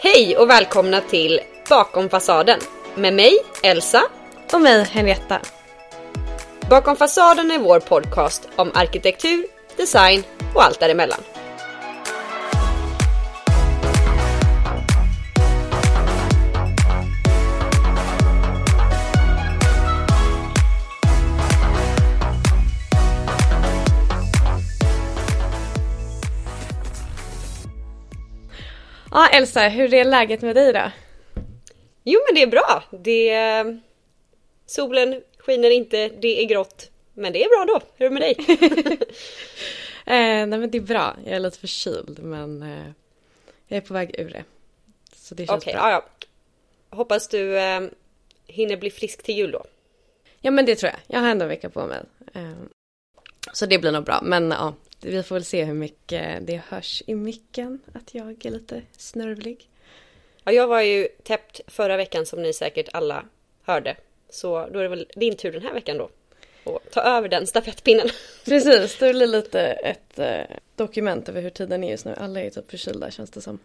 Hej och välkomna till Bakom fasaden med mig Elsa. Och mig Henrietta. Bakom fasaden är vår podcast om arkitektur, design och allt däremellan. Ja Elsa, hur är läget med dig då? Jo men det är bra. Det. Solen skiner inte, det är grått. Men det är bra då. Hur är det med dig? eh, nej men det är bra. Jag är lite förkyld men eh, jag är på väg ur det. Så det känns Okej, bra. ja, ja. Hoppas du eh, hinner bli frisk till jul då. Ja men det tror jag. Jag har ändå en vecka på mig. Så det blir nog bra. Men ja, vi får väl se hur mycket det hörs i micken att jag är lite snörvlig. Ja, jag var ju täppt förra veckan som ni säkert alla hörde. Så då är det väl din tur den här veckan då. Och ta över den stafettpinnen. Precis, det blir lite ett eh, dokument över hur tiden är just nu. Alla är typ förkylda känns det som.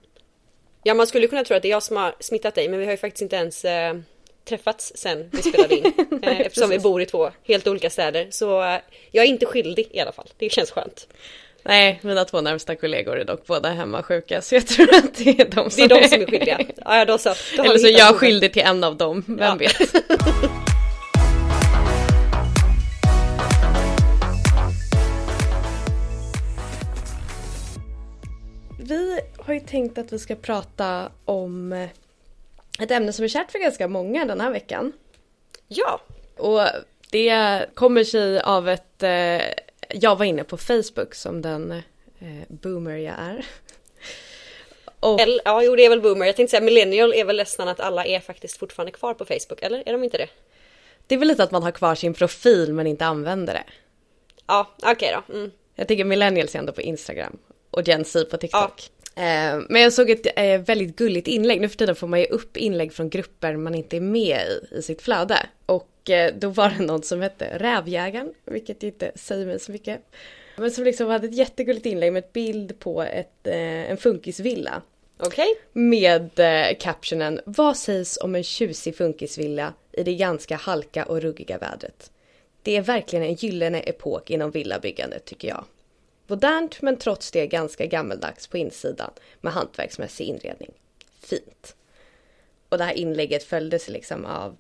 Ja, man skulle kunna tro att det är jag som har smittat dig, men vi har ju faktiskt inte ens eh, träffats sen vi spelade in. eftersom vi bor i två helt olika städer. Så eh, jag är inte skyldig i alla fall. Det känns skönt. Nej, mina två närmsta kollegor är dock båda hemma sjuka så jag tror att det är de Det som är de som är skyldiga. Ja, då så. Då Eller så är jag boven. skyldig till en av dem, vem Ja. vet. Vi har ju tänkt att vi ska prata om ett ämne som är kärt för ganska många den här veckan. Ja, Och det kommer sig av ett... Eh, jag var inne på Facebook som den eh, boomer jag är. Och, eller, ja, jo det är väl boomer. Jag tänkte säga millennial är väl nästan att alla är faktiskt fortfarande kvar på Facebook, eller? Är de inte det? det är väl lite att man har kvar sin profil men inte använder det. Ja, okej då. Mm. Jag tänker millennials är ändå på Instagram och Gen Z på TikTok. Eh, Men jag såg ett eh, väldigt gulligt inlägg. Nu för tiden får man ju upp inlägg från grupper man inte är med i, i sitt flöde. Och eh, då var det någon som hette Rävjägaren, vilket inte säger mig så mycket. Men som liksom hade ett jättegulligt inlägg med ett bild på ett, eh, en funkisvilla. Okej. Med eh, captionen Vad sägs om en tjusig funkisvilla i det ganska halka och ruggiga vädret? Det är verkligen en gyllene epok inom villabyggandet tycker jag. Modernt men trots det ganska gammeldags på insidan med hantverksmässig inredning. Fint. Och det här inlägget följdes liksom av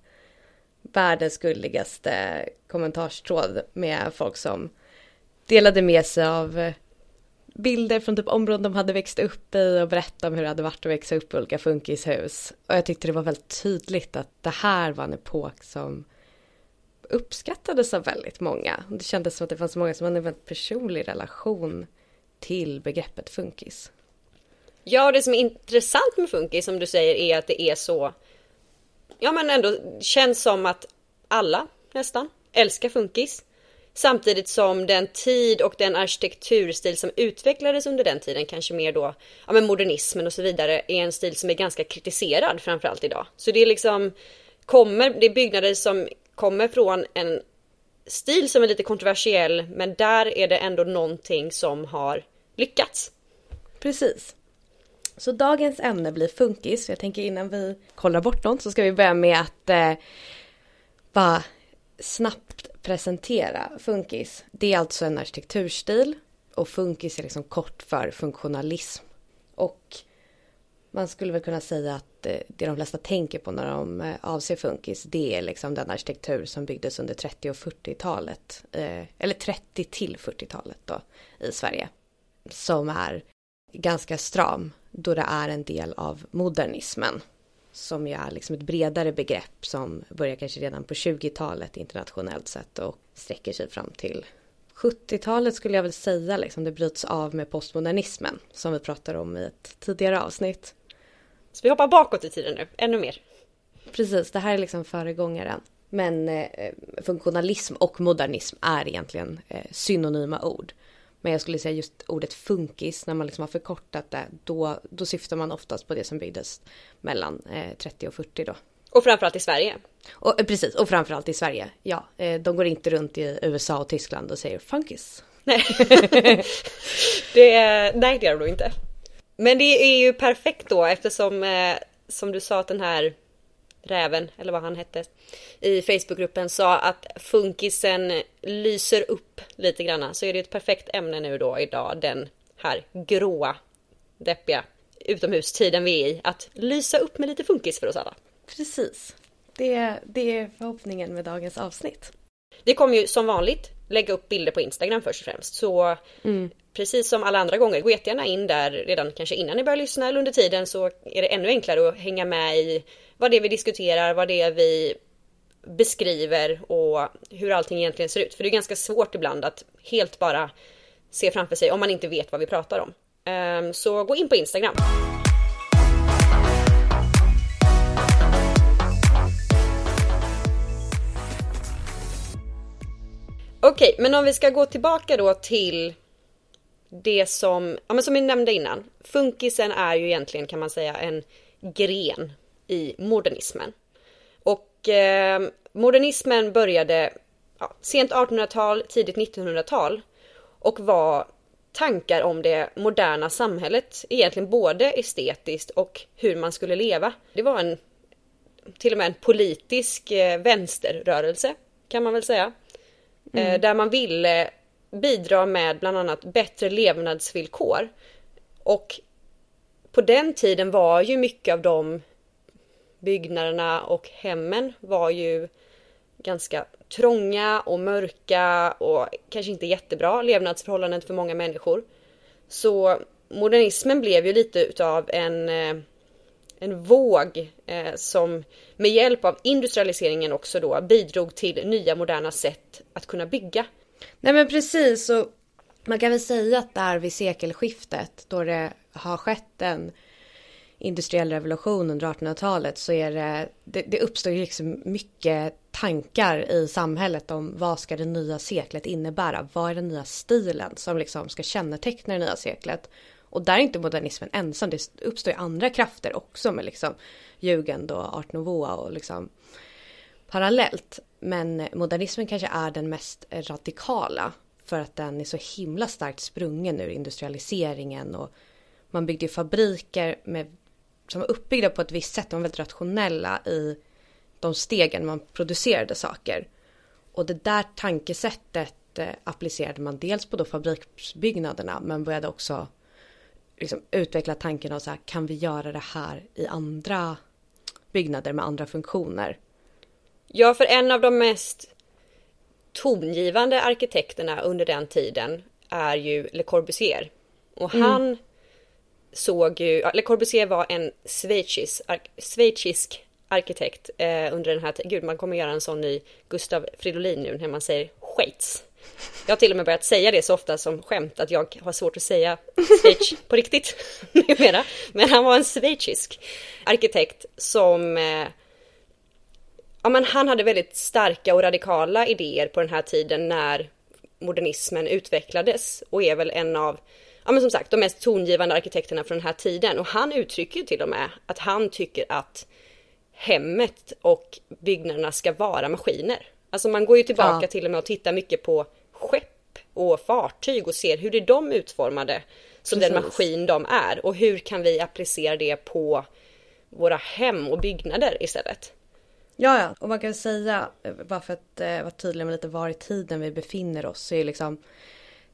världens gulligaste kommentarstråd med folk som delade med sig av bilder från typ områden de hade växt upp i och berätta om hur det hade varit att växa upp i olika funkishus. Och jag tyckte det var väldigt tydligt att det här var en epok som uppskattades av väldigt många. Det kändes som att det fanns många som hade en väldigt personlig relation till begreppet funkis. Ja, det som är intressant med funkis som du säger är att det är så Ja men ändå känns som att alla nästan älskar funkis. Samtidigt som den tid och den arkitekturstil som utvecklades under den tiden kanske mer då Ja men modernismen och så vidare är en stil som är ganska kritiserad framförallt idag. Så det är liksom Kommer, det är byggnader som kommer från en stil som är lite kontroversiell men där är det ändå någonting som har lyckats. Precis. Så dagens ämne blir funkis. Jag tänker innan vi kollar bort något så ska vi börja med att eh, bara snabbt presentera funkis. Det är alltså en arkitekturstil och funkis är liksom kort för funktionalism. Och man skulle väl kunna säga att eh, det de flesta tänker på när de eh, avser funkis det är liksom den arkitektur som byggdes under 30 och 40-talet. Eh, eller 30 till 40-talet då i Sverige. Som är ganska stram då det är en del av modernismen. Som ju är liksom ett bredare begrepp som börjar kanske redan på 20-talet internationellt sett och sträcker sig fram till 70-talet skulle jag väl säga liksom. Det bryts av med postmodernismen som vi pratade om i ett tidigare avsnitt. Så vi hoppar bakåt i tiden nu, ännu mer Precis, det här är liksom föregångaren. Men eh, funktionalism och modernism är egentligen eh, synonyma ord. Men jag skulle säga just ordet funkis, när man liksom har förkortat det, då, då syftar man oftast på det som byggdes mellan eh, 30 och 40 då. Och framförallt i Sverige. Och, eh, precis, och framförallt i Sverige. Ja, eh, de går inte runt i USA och Tyskland och säger funkis. Nej, det, nej det gör de nog inte. Men det är ju perfekt då eftersom eh, som du sa att den här räven, eller vad han hette, i Facebookgruppen sa att funkisen lyser upp lite granna. Så är det ett perfekt ämne nu då idag, den här gråa, deppiga utomhustiden vi är i. Att lysa upp med lite funkis för oss alla. Precis. Det, det är förhoppningen med dagens avsnitt. Vi kommer ju som vanligt lägga upp bilder på Instagram först och främst. Så mm. precis som alla andra gånger, gå jättegärna in där redan kanske innan ni börjar lyssna eller under tiden så är det ännu enklare att hänga med i vad det är vi diskuterar, vad det är vi beskriver och hur allting egentligen ser ut. För det är ganska svårt ibland att helt bara se framför sig om man inte vet vad vi pratar om. Ehm, så gå in på Instagram. Okej, okay, men om vi ska gå tillbaka då till det som, ja men som vi nämnde innan. Funkisen är ju egentligen kan man säga en gren i modernismen. Och eh, modernismen började ja, sent 1800-tal, tidigt 1900-tal och var tankar om det moderna samhället, egentligen både estetiskt och hur man skulle leva. Det var en till och med en politisk eh, vänsterrörelse kan man väl säga. Eh, mm. Där man ville bidra med bland annat bättre levnadsvillkor. Och på den tiden var ju mycket av de byggnaderna och hemmen var ju ganska trånga och mörka och kanske inte jättebra levnadsförhållanden för många människor. Så modernismen blev ju lite utav en, eh, en våg eh, som med hjälp av industrialiseringen också då bidrog till nya moderna sätt att kunna bygga. Nej men precis och man kan väl säga att där vid sekelskiftet då det har skett en industriell revolution under 1800-talet så är det, det, det uppstår ju liksom mycket tankar i samhället om vad ska det nya seklet innebära? Vad är den nya stilen som liksom ska känneteckna det nya seklet? Och där är inte modernismen ensam, det uppstår ju andra krafter också med liksom jugend och art nouveau och liksom parallellt. Men modernismen kanske är den mest radikala för att den är så himla starkt sprungen ur industrialiseringen och man byggde fabriker med som var uppbyggda på ett visst sätt. De var väldigt rationella i de stegen man producerade saker. Och det där tankesättet eh, applicerade man dels på då fabriksbyggnaderna men började också liksom utveckla tanken av så här, kan vi göra det här i andra byggnader med andra funktioner? Ja, för en av de mest tongivande arkitekterna under den tiden är ju Le Corbusier. Och mm. han såg ju, Le Corbusier var en schweizisk, schweizisk arkitekt eh, under den här tiden. Gud, man kommer göra en sån ny Gustav Fridolin nu när man säger Schweiz. Jag har till och med börjat säga det så ofta som skämt att jag har svårt att säga Schweiz på riktigt numera. Men han var en schweizisk arkitekt som eh, Ja men han hade väldigt starka och radikala idéer på den här tiden när modernismen utvecklades och är väl en av ja men som sagt de mest tongivande arkitekterna från den här tiden och han uttrycker ju till och med att han tycker att hemmet och byggnaderna ska vara maskiner. Alltså man går ju tillbaka ja. till och med och tittar mycket på skepp och fartyg och ser hur är de utformade som Precis. den maskin de är och hur kan vi applicera det på våra hem och byggnader istället. Ja, ja, och man kan säga, bara för att eh, vara tydlig med lite var i tiden vi befinner oss, så är liksom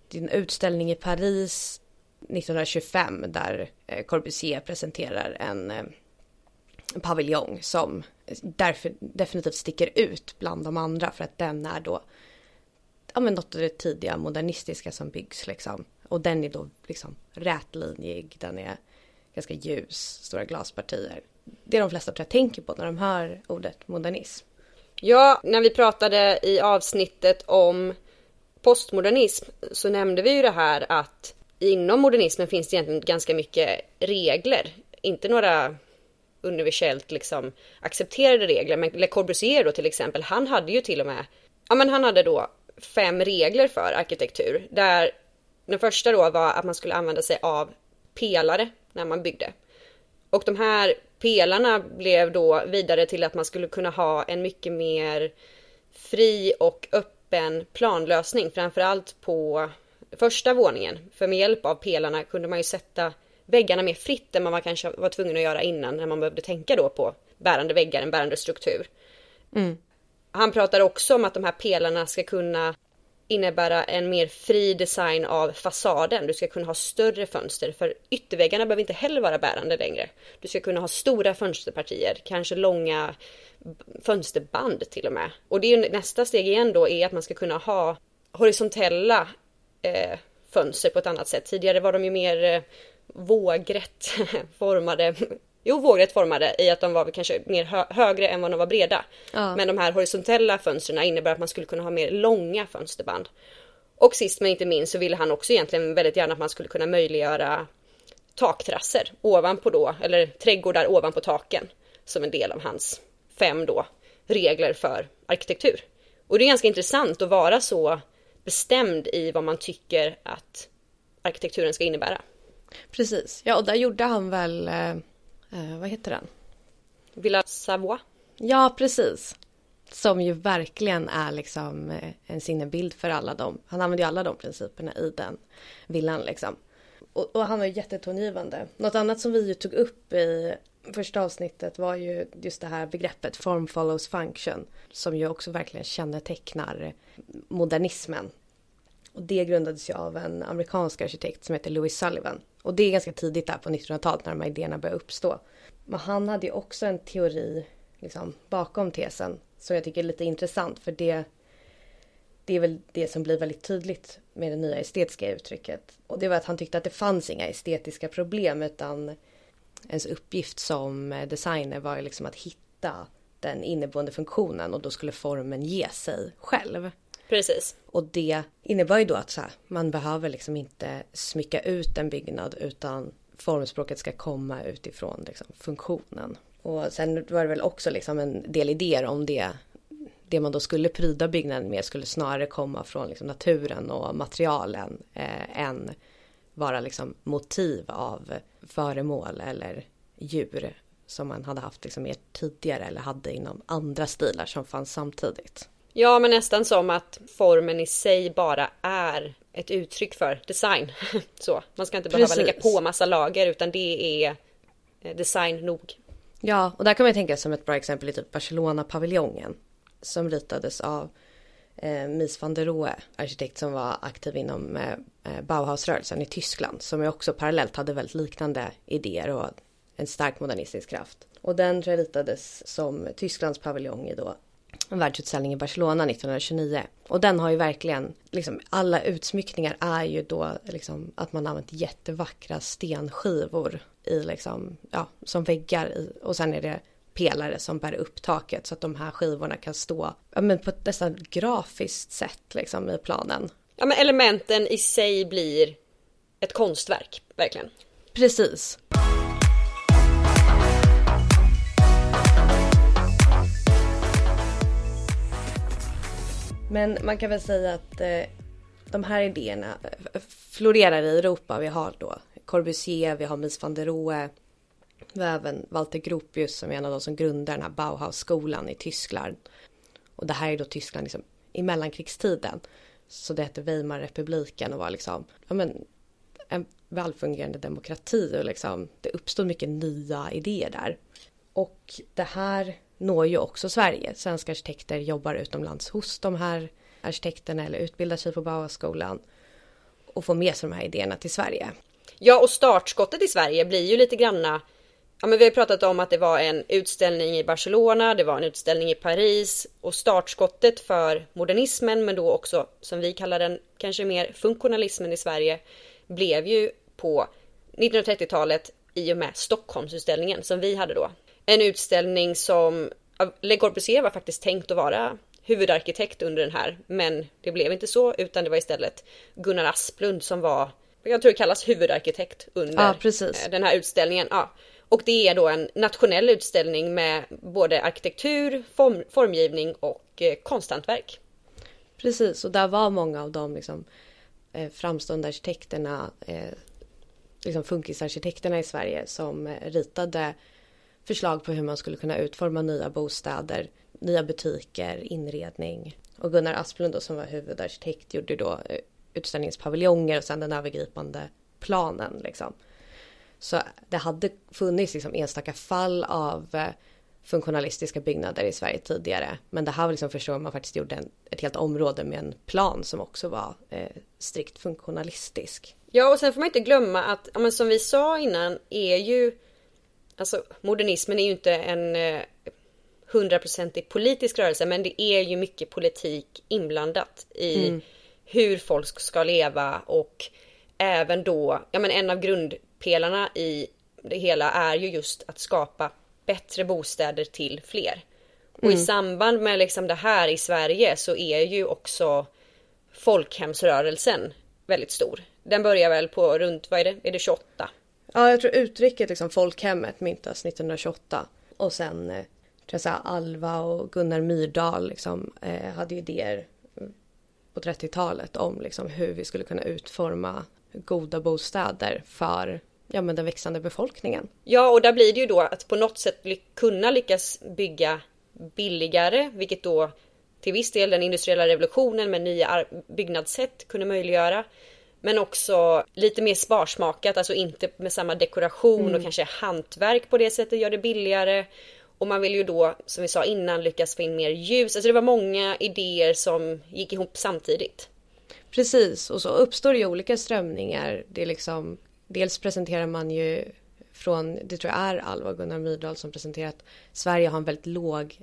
din utställning i Paris 1925 där eh, Corbusier presenterar en eh, paviljong som därför definitivt sticker ut bland de andra för att den är då ja men något av det tidiga modernistiska som byggs liksom. Och den är då liksom rätlinjig, den är ganska ljus, stora glaspartier. Det är de flesta tror jag tänker på när de hör ordet modernism. Ja, när vi pratade i avsnittet om postmodernism så nämnde vi ju det här att inom modernismen finns det egentligen ganska mycket regler. Inte några universellt liksom accepterade regler. Men Le Corbusier då till exempel, han hade ju till och med, ja men han hade då fem regler för arkitektur. Där den första då var att man skulle använda sig av pelare när man byggde. Och de här pelarna blev då vidare till att man skulle kunna ha en mycket mer fri och öppen planlösning, framförallt på första våningen. För med hjälp av pelarna kunde man ju sätta väggarna mer fritt än man kanske var tvungen att göra innan när man behövde tänka då på bärande väggar, en bärande struktur. Mm. Han pratar också om att de här pelarna ska kunna innebära en mer fri design av fasaden. Du ska kunna ha större fönster för ytterväggarna behöver inte heller vara bärande längre. Du ska kunna ha stora fönsterpartier, kanske långa fönsterband till och med. Och det är nästa steg igen då är att man ska kunna ha horisontella eh, fönster på ett annat sätt. Tidigare var de ju mer eh, vågrätt formade Jo, vågrätt formade i att de var kanske mer hö högre än vad de var breda. Ja. Men de här horisontella fönstren innebär att man skulle kunna ha mer långa fönsterband. Och sist men inte minst så ville han också egentligen väldigt gärna att man skulle kunna möjliggöra takterrasser ovanpå då, eller trädgårdar ovanpå taken som en del av hans fem då regler för arkitektur. Och det är ganska intressant att vara så bestämd i vad man tycker att arkitekturen ska innebära. Precis, ja och där gjorde han väl, eh, eh, vad heter den? Villa Savoie. Ja, precis. Som ju verkligen är liksom eh, en sinnebild för alla dem. Han använder ju alla de principerna i den villan liksom. Och, och han var ju jättetongivande. Något annat som vi ju tog upp i första avsnittet var ju just det här begreppet form follows function. Som ju också verkligen kännetecknar modernismen. Och det grundades ju av en amerikansk arkitekt som heter Louis Sullivan. Och det är ganska tidigt där på 1900-talet när de här idéerna börjar uppstå. Men han hade ju också en teori liksom, bakom tesen som jag tycker är lite intressant för det, det är väl det som blir väldigt tydligt med det nya estetiska uttrycket. Och det var att han tyckte att det fanns inga estetiska problem utan ens uppgift som eh, designer var ju liksom att hitta den inneboende funktionen och då skulle formen ge sig själv. Precis. Och det innebär ju då att så här, man behöver liksom inte smycka ut en byggnad utan formspråket ska komma utifrån liksom, funktionen. Och sen var det väl också liksom en del idéer om det. Det man då skulle pryda byggnaden med skulle snarare komma från liksom naturen och materialen eh, än vara liksom motiv av föremål eller djur som man hade haft liksom mer tidigare eller hade inom andra stilar som fanns samtidigt. Ja, men nästan som att formen i sig bara är ett uttryck för design. Så, man ska inte behöva Precis. lägga på massa lager utan det är eh, design nog. Ja, och där kan man tänka som ett bra exempel i typ Barcelona-paviljongen. Som ritades av eh, Mies van der Rohe, arkitekt som var aktiv inom eh, eh, Bauhausrörelsen i Tyskland. Som också parallellt hade väldigt liknande idéer och en stark modernistisk kraft. Och den tror jag ritades som Tysklands paviljong i då en världsutställning i Barcelona 1929. Och den har ju verkligen, liksom alla utsmyckningar är ju då liksom att man använt jättevackra stenskivor i liksom, ja, som väggar i, och sen är det pelare som bär upp taket så att de här skivorna kan stå ja, men på ett nästan grafiskt sätt liksom i planen. Ja, men elementen i sig blir ett konstverk, verkligen. Precis. Men man kan väl säga att eh, de här idéerna eh, florerar i Europa. Vi har då Corbusier, vi har Mies van der Rohe. Vi har även Walter Gropius som är en av de som grundar den här Bauhausskolan i Tyskland. Och det här är då Tyskland liksom i mellankrigstiden. Så det hette Weimarrepubliken och var liksom ja, men, en välfungerande demokrati och liksom det uppstod mycket nya idéer där. Och det här når ju också Sverige. Svenska arkitekter jobbar utomlands hos de här arkitekterna eller utbildar sig på Bauhausskolan och får med sig de här idéerna till Sverige. Ja, och startskottet i Sverige blir ju lite granna Ja, men vi har pratat om att det var en utställning i Barcelona, det var en utställning i Paris och startskottet för modernismen, men då också som vi kallar den kanske mer funktionalismen i Sverige, blev ju på 1930-talet i och med Stockholmsutställningen som vi hade då. En utställning som Le Corbusier var faktiskt tänkt att vara huvudarkitekt under den här, men det blev inte så, utan det var istället Gunnar Asplund som var, jag tror det kallas huvudarkitekt under Ja, precis. den här utställningen. Ja. Och det är då en nationell utställning med både arkitektur, form, formgivning och eh, konsthantverk. Precis, och där var många av de liksom, eh, framstående arkitekterna, eh, liksom funkisarkitekterna i Sverige som eh, ritade förslag på hur man skulle kunna utforma nya bostäder, nya butiker, inredning. Och Gunnar Asplund då, som var huvudarkitekt gjorde då eh, utställningspaviljonger och sen den övergripande planen liksom. Så det hade funnits liksom enstaka fall av eh, funktionalistiska byggnader i Sverige tidigare. Men det här var liksom första gången man faktiskt gjorde en, ett helt område med en plan som också var eh, strikt funktionalistisk. Ja, och sen får man inte glömma att, ja, men som vi sa innan, är ju Alltså modernismen är ju inte en eh, hundraprocentig politisk rörelse, men det är ju mycket politik inblandat i mm. hur folk ska leva och även då, ja men en av grundpelarna i det hela är ju just att skapa bättre bostäder till fler. Och mm. i samband med liksom det här i Sverige så är ju också folkhemsrörelsen väldigt stor. Den börjar väl på runt, vad är det, är det 28? Ja, jag tror uttrycket liksom folkhemmet myntas 1928 och sen eh, tror jag Alva och Gunnar Myrdal liksom, eh, hade idéer mm, på 30-talet om liksom, hur vi skulle kunna utforma goda bostäder för ja, men den växande befolkningen. Ja, och där blir det ju då att på något sätt kunna lyckas bygga billigare, vilket då till viss del den industriella revolutionen med nya byggnadssätt kunde möjliggöra. Men också lite mer sparsmakat, alltså inte med samma dekoration mm. och kanske hantverk på det sättet gör det billigare. Och man vill ju då, som vi sa innan, lyckas få in mer ljus. Alltså det var många idéer som gick ihop samtidigt. Precis, och så uppstår ju olika strömningar. Det är liksom, dels presenterar man ju från, det tror jag är Alva Gunnar Myrdal som presenterar att Sverige har en väldigt låg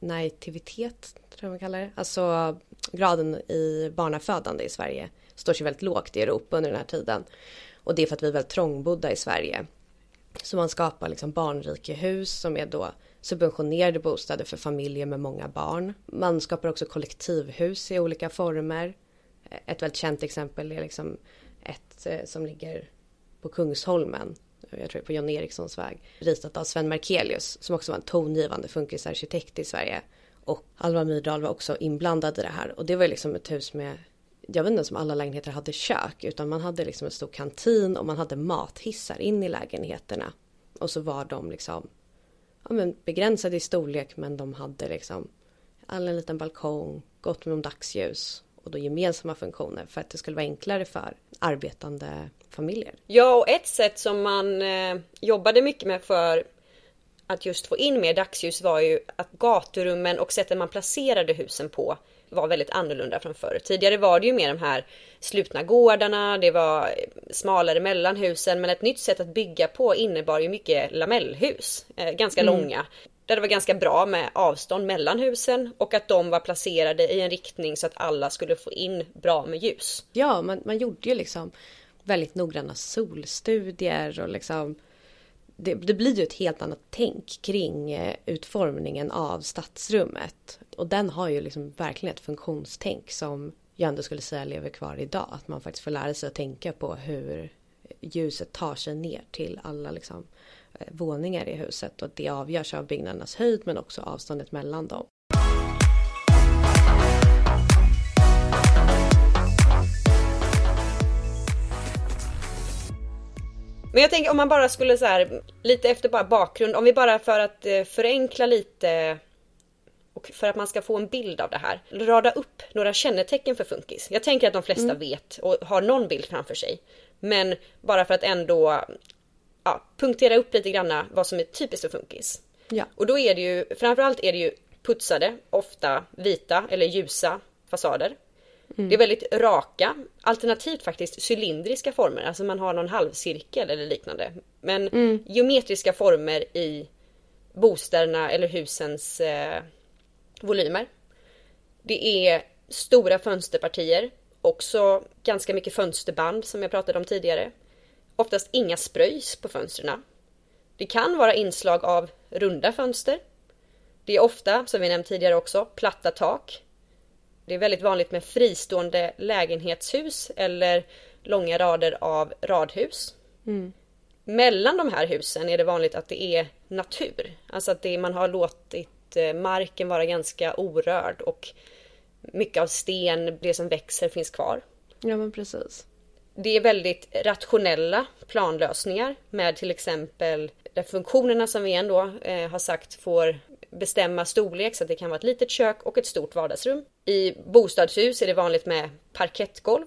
nativitet, tror jag man kallar det. Alltså graden i barnafödande i Sverige står sig väldigt lågt i Europa under den här tiden. Och det är för att vi är väldigt trångbodda i Sverige. Så man skapar liksom barnrikehus som är då subventionerade bostäder för familjer med många barn. Man skapar också kollektivhus i olika former. Ett väldigt känt exempel är liksom ett eh, som ligger på Kungsholmen, jag tror på John Erikssons väg, ritat av Sven Markelius som också var en tongivande funkisarkitekt i Sverige. Och Alva Myrdal var också inblandad i det här och det var liksom ett hus med jag vet inte om alla lägenheter hade kök utan man hade liksom en stor kantin och man hade mathissar in i lägenheterna. Och så var de liksom ja, men begränsade i storlek men de hade liksom all en liten balkong, gott med dagsljus och då gemensamma funktioner för att det skulle vara enklare för arbetande familjer. Ja, och ett sätt som man eh, jobbade mycket med för att just få in mer dagsljus var ju att gaturummen och sättet man placerade husen på var väldigt annorlunda från förr. Tidigare var det ju mer de här slutna gårdarna, det var smalare mellan husen, men ett nytt sätt att bygga på innebar ju mycket lamellhus, eh, ganska mm. långa. Där det var ganska bra med avstånd mellan husen och att de var placerade i en riktning så att alla skulle få in bra med ljus. Ja, man, man gjorde ju liksom väldigt noggranna solstudier och liksom det, det, blir ju ett helt annat tänk kring eh, utformningen av stadsrummet. Och den har ju liksom verkligen ett funktionstänk som jag ändå skulle säga lever kvar idag. Att man faktiskt får lära sig att tänka på hur ljuset tar sig ner till alla liksom, eh, våningar i huset och att det avgörs av byggnadernas höjd men också avståndet mellan dem. Men jag tänker om man bara skulle så här, lite efter bara bakgrund, om vi bara för att eh, förenkla lite och för att man ska få en bild av det här, rada upp några kännetecken för funkis. Jag tänker att de flesta mm. vet och har någon bild framför sig. Men bara för att ändå ja, punktera upp lite granna vad som är typiskt för funkis. Ja. Och då är det ju, framförallt är det ju putsade, ofta vita eller ljusa fasader. Mm. Det är väldigt raka, alternativt faktiskt cylindriska former, alltså man har någon halvcirkel eller liknande. Men mm. geometriska former i bostäderna eller husens eh, volymer. Det är stora fönsterpartier, också ganska mycket fönsterband som jag pratade om tidigare. Oftast inga spröjs på fönstren. Det kan vara inslag av runda fönster. Det är ofta, som vi nämnt tidigare också, platta tak det är väldigt vanligt med fristående lägenhetshus eller långa rader av radhus. Mm. Mellan de här husen är det vanligt att det är natur. Alltså att det, man har låtit eh, marken vara ganska orörd och mycket av sten, det som växer finns kvar. Ja men precis. Det är väldigt rationella planlösningar med till exempel där funktionerna som vi ändå eh, har sagt får bestämma storlek så att det kan vara ett litet kök och ett stort vardagsrum. I bostadshus är det vanligt med parkettgolv.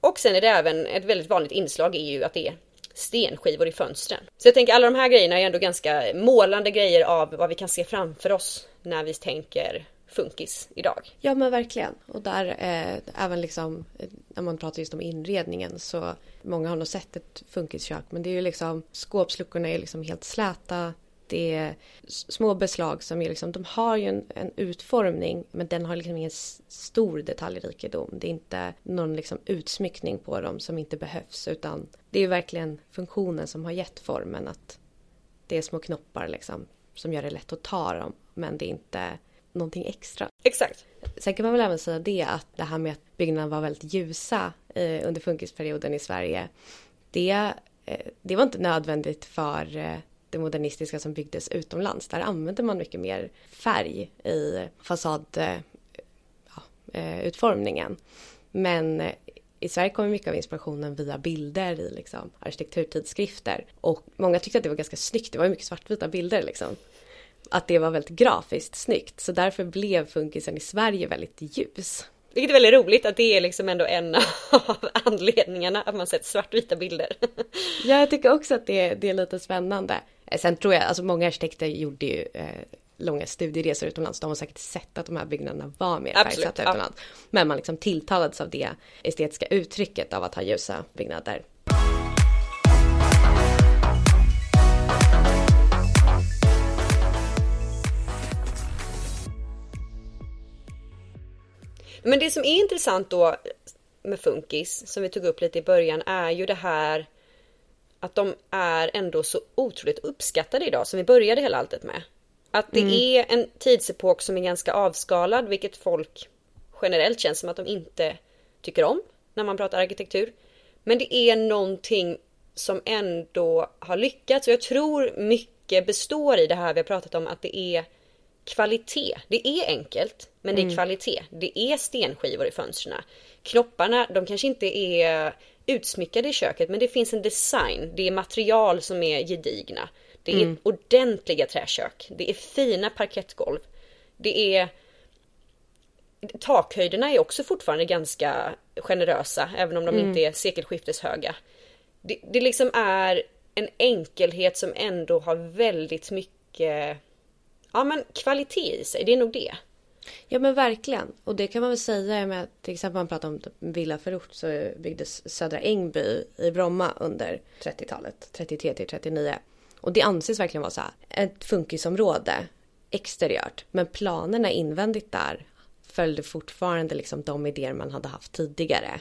Och sen är det även ett väldigt vanligt inslag är ju att det är stenskivor i fönstren. Så jag tänker alla de här grejerna är ändå ganska målande grejer av vad vi kan se framför oss när vi tänker funkis idag. Ja men verkligen. Och där eh, även liksom eh, när man pratar just om inredningen så många har nog sett ett funkiskök men det är ju liksom skåpsluckorna är liksom helt släta. Det är små beslag som är liksom, de har ju en, en utformning men den har liksom ingen stor detaljrikedom. Det är inte någon liksom utsmyckning på dem som inte behövs utan det är verkligen funktionen som har gett formen att det är små knoppar liksom som gör det lätt att ta dem men det är inte någonting extra. Exakt. Sen kan man väl även säga det att det här med att byggnaderna var väldigt ljusa eh, under funkisperioden i Sverige. Det, eh, det var inte nödvändigt för eh, det modernistiska som byggdes utomlands. Där använde man mycket mer färg i fasadutformningen. Ja, Men i Sverige kommer mycket av inspirationen via bilder i liksom, arkitekturtidskrifter. Och många tyckte att det var ganska snyggt, det var mycket svartvita bilder liksom att det var väldigt grafiskt snyggt. Så därför blev funkisen i Sverige väldigt ljus. Vilket är väldigt roligt att det är liksom ändå en av anledningarna att man sett svartvita bilder. ja, jag tycker också att det, det är lite spännande. Eh, sen tror jag, alltså många arkitekter gjorde ju eh, långa studieresor utomlands. De har säkert sett att de här byggnaderna var mer färgsatta utomlands. Ja. Men man liksom tilltalades av det estetiska uttrycket av att ha ljusa byggnader. Men det som är intressant då med funkis, som vi tog upp lite i början, är ju det här att de är ändå så otroligt uppskattade idag, som vi började hela alltet med. Att det mm. är en tidsepok som är ganska avskalad, vilket folk generellt känns som att de inte tycker om när man pratar arkitektur. Men det är någonting som ändå har lyckats och jag tror mycket består i det här vi har pratat om att det är kvalitet. Det är enkelt, men det är mm. kvalitet. Det är stenskivor i fönstren. Knopparna, de kanske inte är utsmyckade i köket, men det finns en design. Det är material som är gedigna. Det är mm. ordentliga träkök. Det är fina parkettgolv. Det är Takhöjderna är också fortfarande ganska generösa, även om de mm. inte är sekelskifteshöga. Det, det liksom är en enkelhet som ändå har väldigt mycket ja men kvalitet i sig, det är nog det. Ja men verkligen. Och det kan man väl säga med till exempel man pratar om villaförort så byggdes Södra Ängby i Bromma under 30-talet, 33 till 39. Och det anses verkligen vara så här, ett funkisområde exteriört. Men planerna invändigt där följde fortfarande liksom de idéer man hade haft tidigare.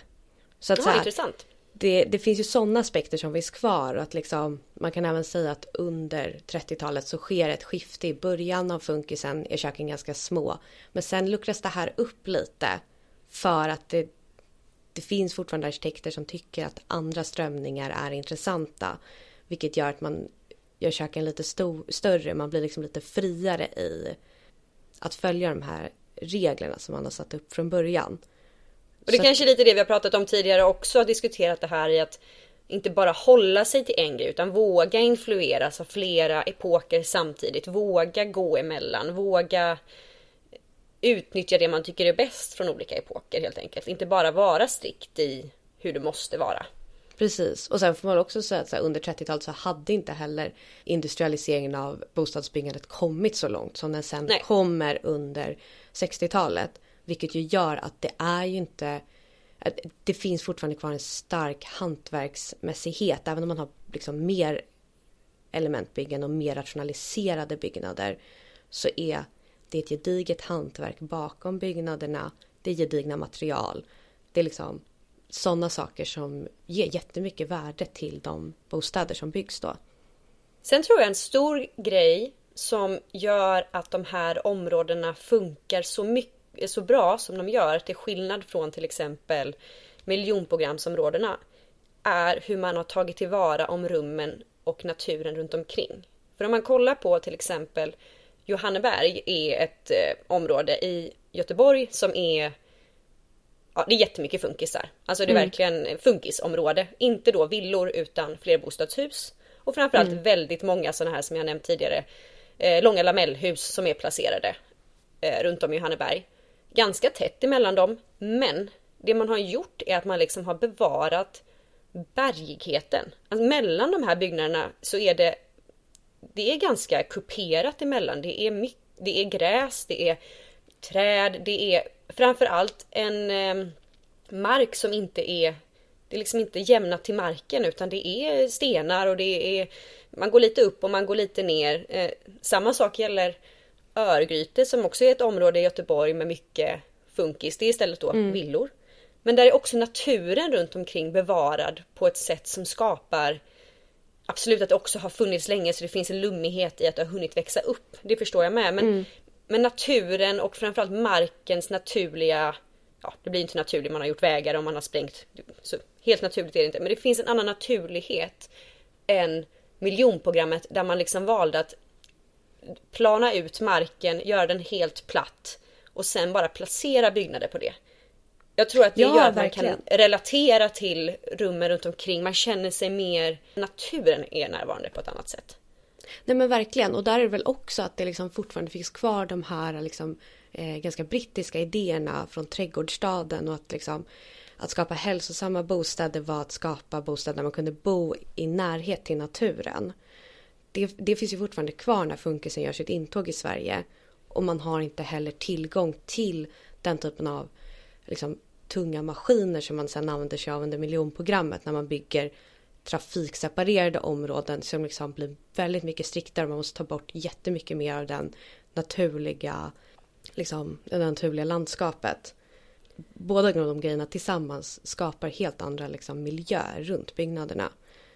Så att ja, så här, intressant det, det, finns ju sådana aspekter som finns kvar. Att liksom, man kan även säga att under 30-talet så sker ett skifte. I början av funkisen är köken ganska små. Men sen luckras det här upp lite. För att det, det finns fortfarande arkitekter som tycker att andra strömningar är intressanta. Vilket gör att man gör köken lite stor, större. Man blir liksom lite friare i att följa de här reglerna som man har satt upp från början. Och det är kanske är lite det vi har pratat om tidigare också, har diskuterat det här i att inte bara hålla sig till en grej utan våga influeras av flera epoker samtidigt. Våga gå emellan, våga utnyttja det man tycker är bäst från olika epoker helt enkelt. Inte bara vara strikt i hur det måste vara. Precis, och sen får man också säga att under 30-talet så hade inte heller industrialiseringen av bostadsbyggandet kommit så långt som den sen Nej. kommer under 60-talet. Vilket ju gör att det är ju inte det finns fortfarande kvar en stark hantverksmässighet även om man har liksom mer elementbyggen och mer rationaliserade byggnader så är det ett gediget hantverk bakom byggnaderna. Det är gedigna material. Det är liksom sådana saker som ger jättemycket värde till de bostäder som byggs då. Sen tror jag en stor grej som gör att de här områdena funkar så mycket är så bra som de gör, till skillnad från till exempel miljonprogramsområdena, är hur man har tagit tillvara om rummen och naturen runt omkring. För om man kollar på till exempel Johanneberg är ett eh, område i Göteborg som är Ja, det är jättemycket funkisar. Alltså det är mm. verkligen funkisområde. Inte då villor utan flerbostadshus. Och framförallt mm. väldigt många sådana här som jag nämnt tidigare. Eh, långa lamellhus som är placerade eh, runt om i Johanneberg ganska tätt emellan dem. Men det man har gjort är att man liksom har bevarat bergigheten. Alltså mellan de här byggnaderna så är det det är ganska kuperat emellan. Det är, det är gräs, det är träd, det är framförallt en eh, mark som inte är det är liksom inte jämnat till marken utan det är stenar och det är man går lite upp och man går lite ner. Eh, samma sak gäller Örgryte som också är ett område i Göteborg med mycket funkis. Det är istället då mm. villor. Men där är också naturen runt omkring bevarad på ett sätt som skapar Absolut att det också har funnits länge så det finns en lummighet i att det har hunnit växa upp. Det förstår jag med. Men, mm. men naturen och framförallt markens naturliga Ja, det blir inte naturligt man har gjort vägar och man har sprängt. Så helt naturligt är det inte. Men det finns en annan naturlighet än miljonprogrammet där man liksom valde att plana ut marken, göra den helt platt och sen bara placera byggnader på det. Jag tror att det ja, gör att verkligen. man kan relatera till rummen runt omkring. Man känner sig mer, naturen är närvarande på ett annat sätt. Nej men verkligen och där är det väl också att det liksom fortfarande finns kvar de här liksom, eh, ganska brittiska idéerna från trädgårdsstaden och att liksom att skapa hälsosamma bostäder var att skapa bostäder där man kunde bo i närhet till naturen. Det, det finns ju fortfarande kvar när funkisen gör sitt intåg i Sverige och man har inte heller tillgång till den typen av liksom, tunga maskiner som man sedan använder sig av under miljonprogrammet när man bygger trafikseparerade områden som liksom blir väldigt mycket striktare. Man måste ta bort jättemycket mer av den naturliga, liksom, det naturliga landskapet. Båda de grejerna tillsammans skapar helt andra liksom, miljöer runt byggnaderna.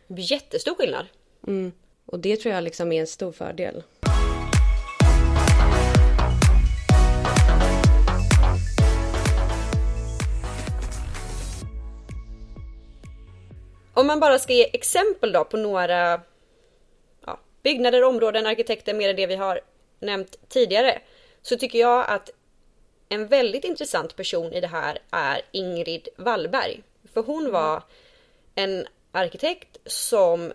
Jättestor skillnad. Mm. Och det tror jag liksom är en stor fördel. Om man bara ska ge exempel då på några ja, byggnader, områden, arkitekter, mer än det vi har nämnt tidigare. Så tycker jag att en väldigt intressant person i det här är Ingrid Wallberg. För hon var en arkitekt som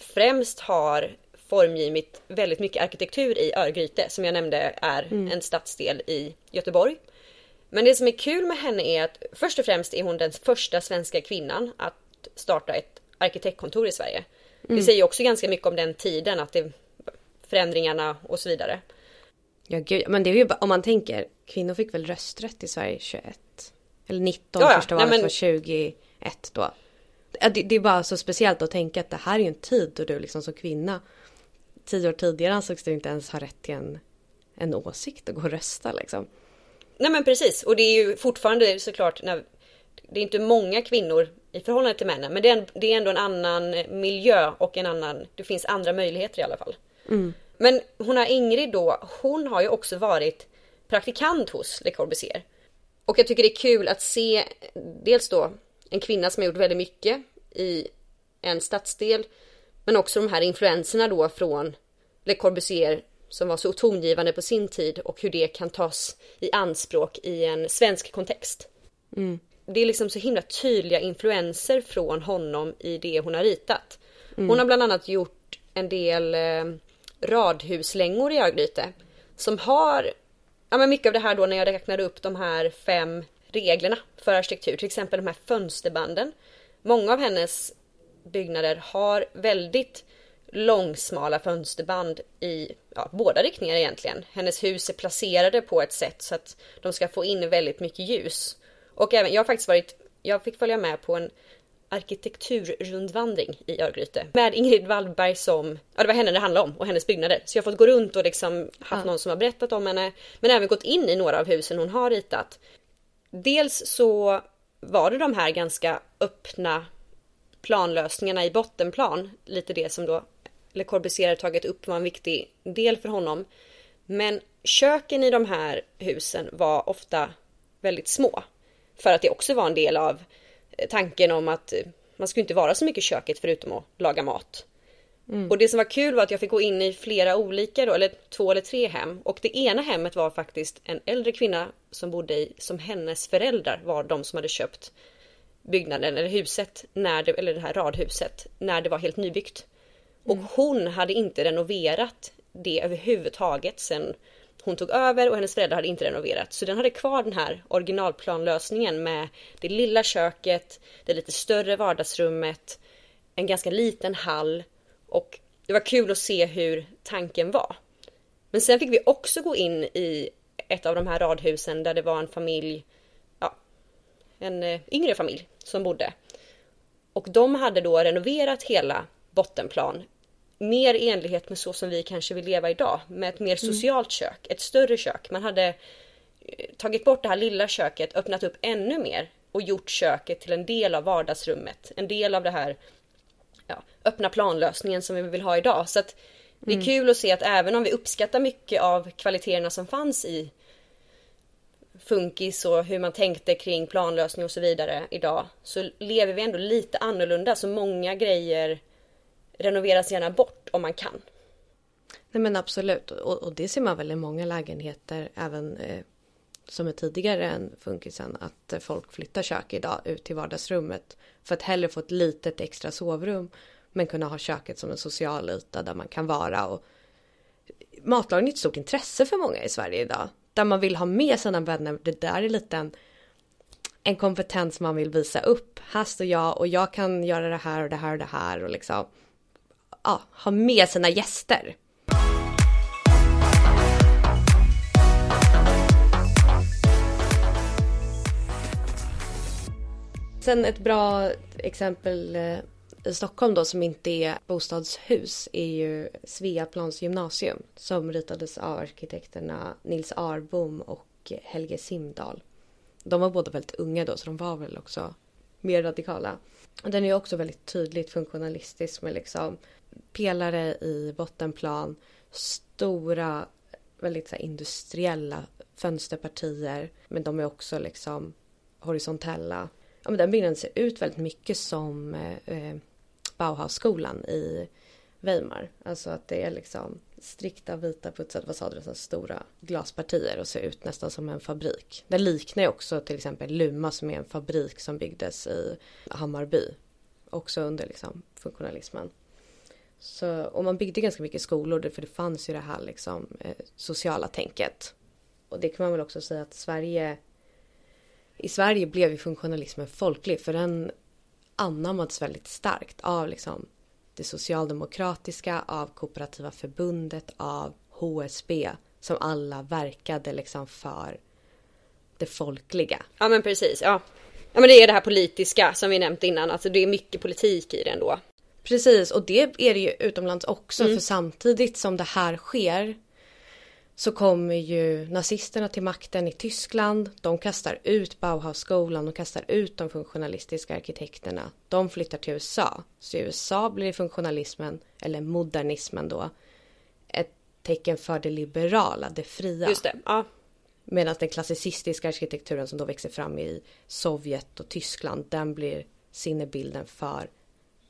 främst har formgivit väldigt mycket arkitektur i Örgryte som jag nämnde är mm. en stadsdel i Göteborg. Men det som är kul med henne är att först och främst är hon den första svenska kvinnan att starta ett arkitektkontor i Sverige. Mm. Det säger också ganska mycket om den tiden, att det förändringarna och så vidare. Ja gud, men det är ju bara, om man tänker, kvinnor fick väl rösträtt i Sverige 21? Eller 19, ja, första valet men... var 21 då. Det, det, är bara så speciellt att tänka att det här är en tid då du liksom som kvinna tio år tidigare ansågs du inte ens ha rätt till en, en åsikt och gå och rösta liksom. Nej men precis och det är ju fortfarande såklart när det är inte många kvinnor i förhållande till männen. Men det är, det är ändå en annan miljö och en annan, det finns andra möjligheter i alla fall. Mm. Men hon har Ingrid då, hon har ju också varit praktikant hos Le Corbusier. Och jag tycker det är kul att se dels då en kvinna som har gjort väldigt mycket i en stadsdel. Men också de här influenserna då från Le Corbusier som var så tongivande på sin tid och hur det kan tas i anspråk i en svensk kontext. Mm det är liksom så himla tydliga influenser från honom i det hon har ritat. Mm. Hon har bland annat gjort en del eh, radhuslängor i Örgryte som har ja, men mycket av det här då när jag räknar upp de här fem reglerna för arkitektur, till exempel de här fönsterbanden. Många av hennes byggnader har väldigt långsmala fönsterband i ja, båda riktningar egentligen. Hennes hus är placerade på ett sätt så att de ska få in väldigt mycket ljus. Och även, jag har faktiskt varit, jag fick följa med på en arkitekturrundvandring i Örgryte med Ingrid Wallberg som, ja det var henne det handlade om och hennes byggnader. Så jag har fått gå runt och liksom haft ja. någon som har berättat om henne men även gått in i några av husen hon har ritat. Dels så var det de här ganska öppna planlösningarna i bottenplan, lite det som då Le Corbusier tagit upp var en viktig del för honom. Men köken i de här husen var ofta väldigt små. För att det också var en del av tanken om att man skulle inte vara så mycket i köket förutom att laga mat. Mm. Och det som var kul var att jag fick gå in i flera olika då, eller två eller tre hem. Och det ena hemmet var faktiskt en äldre kvinna som bodde i, som hennes föräldrar var de som hade köpt byggnaden eller huset, när det, eller det här radhuset, när det var helt nybyggt. Och mm. hon hade inte renoverat det överhuvudtaget sen hon tog över och hennes föräldrar hade inte renoverat. Så den hade kvar den här originalplanlösningen med det lilla köket, det lite större vardagsrummet, en ganska liten hall och det var kul att se hur tanken var. Men sen fick vi också gå in i ett av de här radhusen där det var en familj, ja, en eh, yngre familj som bodde. Och de hade då renoverat hela bottenplan mer i enlighet med så som vi kanske vill leva idag med ett mer mm. socialt kök, ett större kök. Man hade eh, tagit bort det här lilla köket, öppnat upp ännu mer och gjort köket till en del av vardagsrummet, en del av det här ja, öppna planlösningen som vi vill ha idag. Så att det är mm. kul att se att även om vi uppskattar mycket av kvaliteterna som fanns i funkis och hur man tänkte kring planlösning och så vidare idag så lever vi ändå lite annorlunda så många grejer renoveras gärna bort om man kan. Nej men absolut och, och det ser man väl i många lägenheter även eh, som är tidigare än funkisen att folk flyttar kök idag ut till vardagsrummet för att hellre få ett litet extra sovrum men kunna ha köket som en social yta där man kan vara och matlagning är ett stort intresse för många i Sverige idag där man vill ha med sina vänner. Det där är lite en, en kompetens man vill visa upp. Här står jag och jag kan göra det här och det här och det här och liksom ja, ha med sina gäster. Sen ett bra exempel eh, i Stockholm då som inte är bostadshus är ju Sveaplans gymnasium som ritades av arkitekterna Nils Arbom och Helge Simdal. De var båda väldigt unga då så de var väl också mer radikala. Den är också väldigt tydligt funktionalistisk med liksom pelare i bottenplan, stora, väldigt så industriella fönsterpartier. Men de är också liksom horisontella. Ja, men den byggnaden ser ut väldigt mycket som eh, eh, Bauhausskolan i Weimar. Alltså att det är liksom strikta vita putsade fasader och stora glaspartier och ser ut nästan som en fabrik. Den liknar ju också till exempel Luma som är en fabrik som byggdes i Hammarby. Också under liksom funktionalismen. Så, och man byggde ganska mycket skolor för det fanns ju det här liksom, eh, sociala tänket. Och det kan man väl också säga att Sverige i Sverige blev ju funktionalismen folklig för den anammats väldigt starkt av liksom det socialdemokratiska, av kooperativa förbundet, av HSB som alla verkade liksom för det folkliga. Ja men precis, ja. Ja men det är det här politiska som vi nämnt innan, alltså det är mycket politik i det ändå. Precis och det är det ju utomlands också mm. för samtidigt som det här sker så kommer ju nazisterna till makten i Tyskland. De kastar ut Bauhausskolan, och kastar ut de funktionalistiska arkitekterna. De flyttar till USA. Så i USA blir funktionalismen, eller modernismen då, ett tecken för det liberala, det fria. Just det, ja. Medan den klassicistiska arkitekturen som då växer fram i Sovjet och Tyskland, den blir sinnebilden för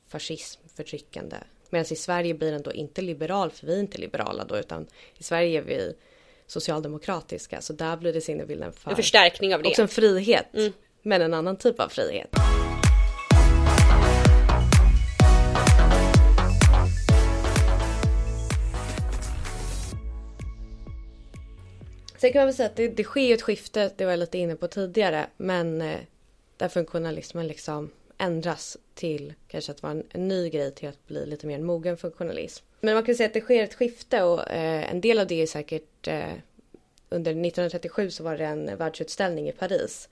fascism, förtryckande Medan i Sverige blir den då inte liberal, för vi är inte liberala då, utan i Sverige är vi socialdemokratiska. Så där blir det sinnebilden för... En förstärkning av det. Också en frihet. Mm. Men en annan typ av frihet. Sen kan man väl säga att det, det sker ett skifte, det var jag lite inne på tidigare, men eh, där funktionalismen liksom ändras till kanske att vara en, en, ny grej till att bli lite mer en mogen funktionalism. Men man kan säga att det sker ett skifte och eh, en del av det är säkert eh, under 1937 så var det en världsutställning i Paris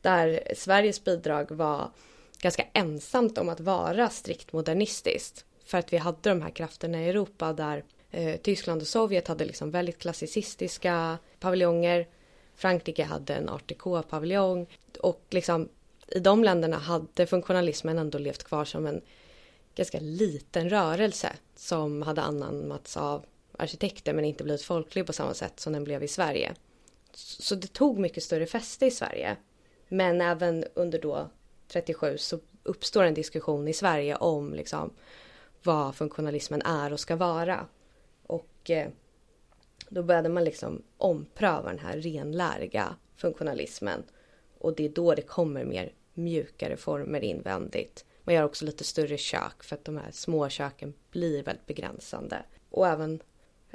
där Sveriges bidrag var ganska ensamt om att vara strikt modernistiskt för att vi hade de här krafterna i Europa där eh, Tyskland och Sovjet hade liksom väldigt klassicistiska paviljonger. Frankrike hade en art paviljong och liksom i de länderna hade funktionalismen ändå levt kvar som en ganska liten rörelse som hade anammats av arkitekter men inte blivit folklig på samma sätt som den blev i Sverige. Så det tog mycket större fäste i Sverige. Men även under då 37 så uppstår en diskussion i Sverige om liksom vad funktionalismen är och ska vara. Och eh, då började man liksom ompröva den här renläriga funktionalismen och det är då det kommer mer mjukare former invändigt. Man gör också lite större kök för att de här små köken blir väldigt begränsande. Och även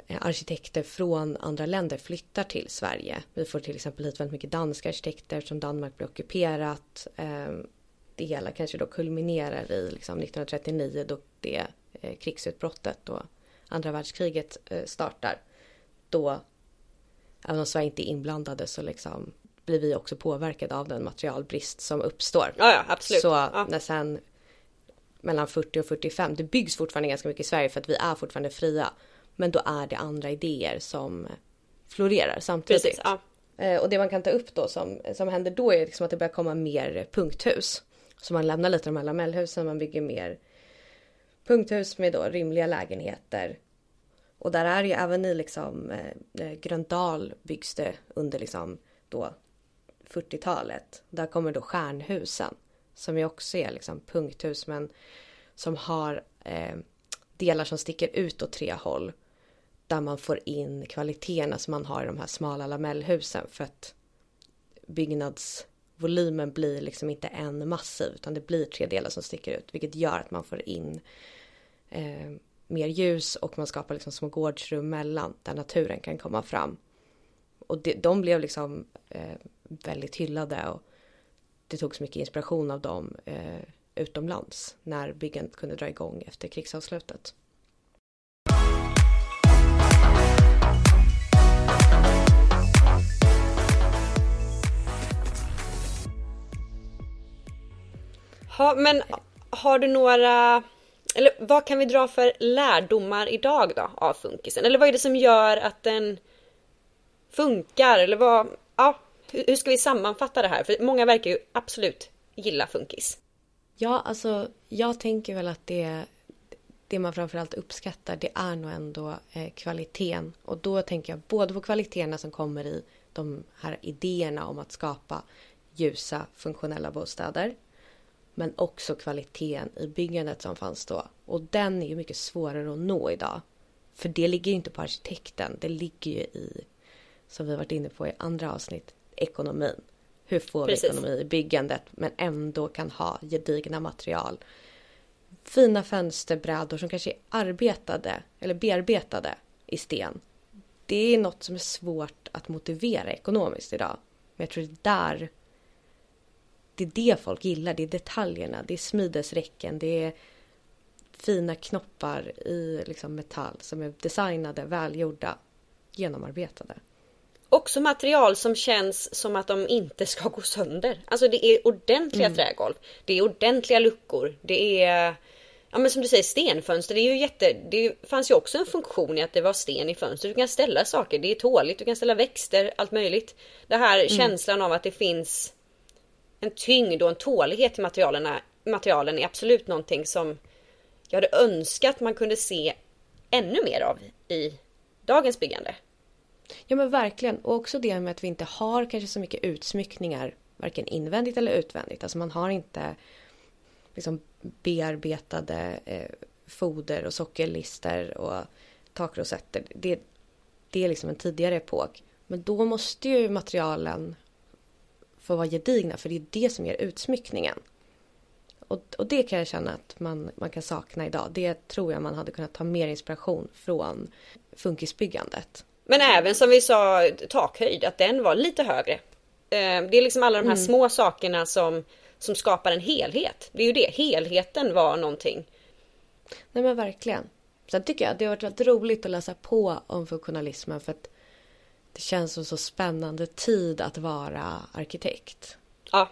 eh, arkitekter från andra länder flyttar till Sverige. Vi får till exempel hit väldigt mycket danska arkitekter eftersom Danmark blir ockuperat. Ehm, det hela kanske då kulminerar i liksom 1939 då det eh, krigsutbrottet och andra världskriget eh, startar. Då, även om Sverige inte är inblandade så liksom blir vi också påverkade av den materialbrist som uppstår. Ja, ja absolut. Så ja. när sen mellan 40 och 45, det byggs fortfarande ganska mycket i Sverige för att vi är fortfarande fria. Men då är det andra idéer som florerar samtidigt. Precis, ja. Eh, och det man kan ta upp då som, som händer då är liksom att det börjar komma mer punkthus. Så man lämnar lite de här lamellhusen, man bygger mer punkthus med då rimliga lägenheter. Och där är ju även i liksom eh, eh Gröndal byggs det under liksom då 40-talet. Där kommer då stjärnhusen som ju också är liksom punkthus men som har eh, delar som sticker ut åt tre håll. Där man får in kvaliteterna som man har i de här smala lamellhusen för att byggnadsvolymen blir liksom inte en massiv utan det blir tre delar som sticker ut vilket gör att man får in eh, mer ljus och man skapar liksom små gårdsrum mellan där naturen kan komma fram. Och det, de blev liksom eh, väldigt hyllade och det togs mycket inspiration av dem eh, utomlands när byggandet kunde dra igång efter krigsavslutet. Ha, men har du några, eller vad kan vi dra för lärdomar idag då av funkisen? Eller vad är det som gör att den funkar? Eller vad, ja, hur ska vi sammanfatta det här? För många verkar ju absolut gilla funkis. Ja, alltså jag tänker väl att det, det man framförallt uppskattar det är nog ändå eh, kvaliteten. Och då tänker jag både på kvaliteterna som kommer i de här idéerna om att skapa ljusa funktionella bostäder. Men också kvaliteten i byggandet som fanns då. Och den är ju mycket svårare att nå idag. För det ligger ju inte på arkitekten, det ligger ju i, som vi varit inne på i andra avsnitt, ekonomin. Hur får Precis. vi ekonomi i byggandet men ändå kan ha gedigna material. Fina fönsterbrädor som kanske är arbetade eller bearbetade i sten. Det är något som är svårt att motivera ekonomiskt idag. Men jag tror det är där det är det folk gillar, det är detaljerna, det är smidesräcken, det är fina knoppar i liksom metall som är designade, välgjorda, genomarbetade. Också material som känns som att de inte ska gå sönder. Alltså det är ordentliga mm. trägolv. Det är ordentliga luckor. Det är Ja men som du säger stenfönster, det är ju jätte... Det fanns ju också en funktion i att det var sten i fönstret. Du kan ställa saker, det är tåligt, du kan ställa växter, allt möjligt. Det här mm. känslan av att det finns en tyngd och en tålighet i materialen, materialen är absolut någonting som jag hade önskat man kunde se ännu mer av i dagens byggande. Ja men verkligen. Och också det med att vi inte har kanske så mycket utsmyckningar varken invändigt eller utvändigt. Alltså man har inte liksom bearbetade eh, foder och sockerlister och takrosetter. Det, det är liksom en tidigare epok. Men då måste ju materialen få vara gedigna för det är det som ger utsmyckningen. Och, och det kan jag känna att man, man kan sakna idag. Det tror jag man hade kunnat ta mer inspiration från funkisbyggandet. Men även som vi sa takhöjd, att den var lite högre. Eh, det är liksom alla de här mm. små sakerna som, som skapar en helhet. Det är ju det, helheten var någonting. Nej men verkligen. Sen tycker jag att det har varit väldigt roligt att läsa på om funktionalismen för att det känns som så spännande tid att vara arkitekt. Ja.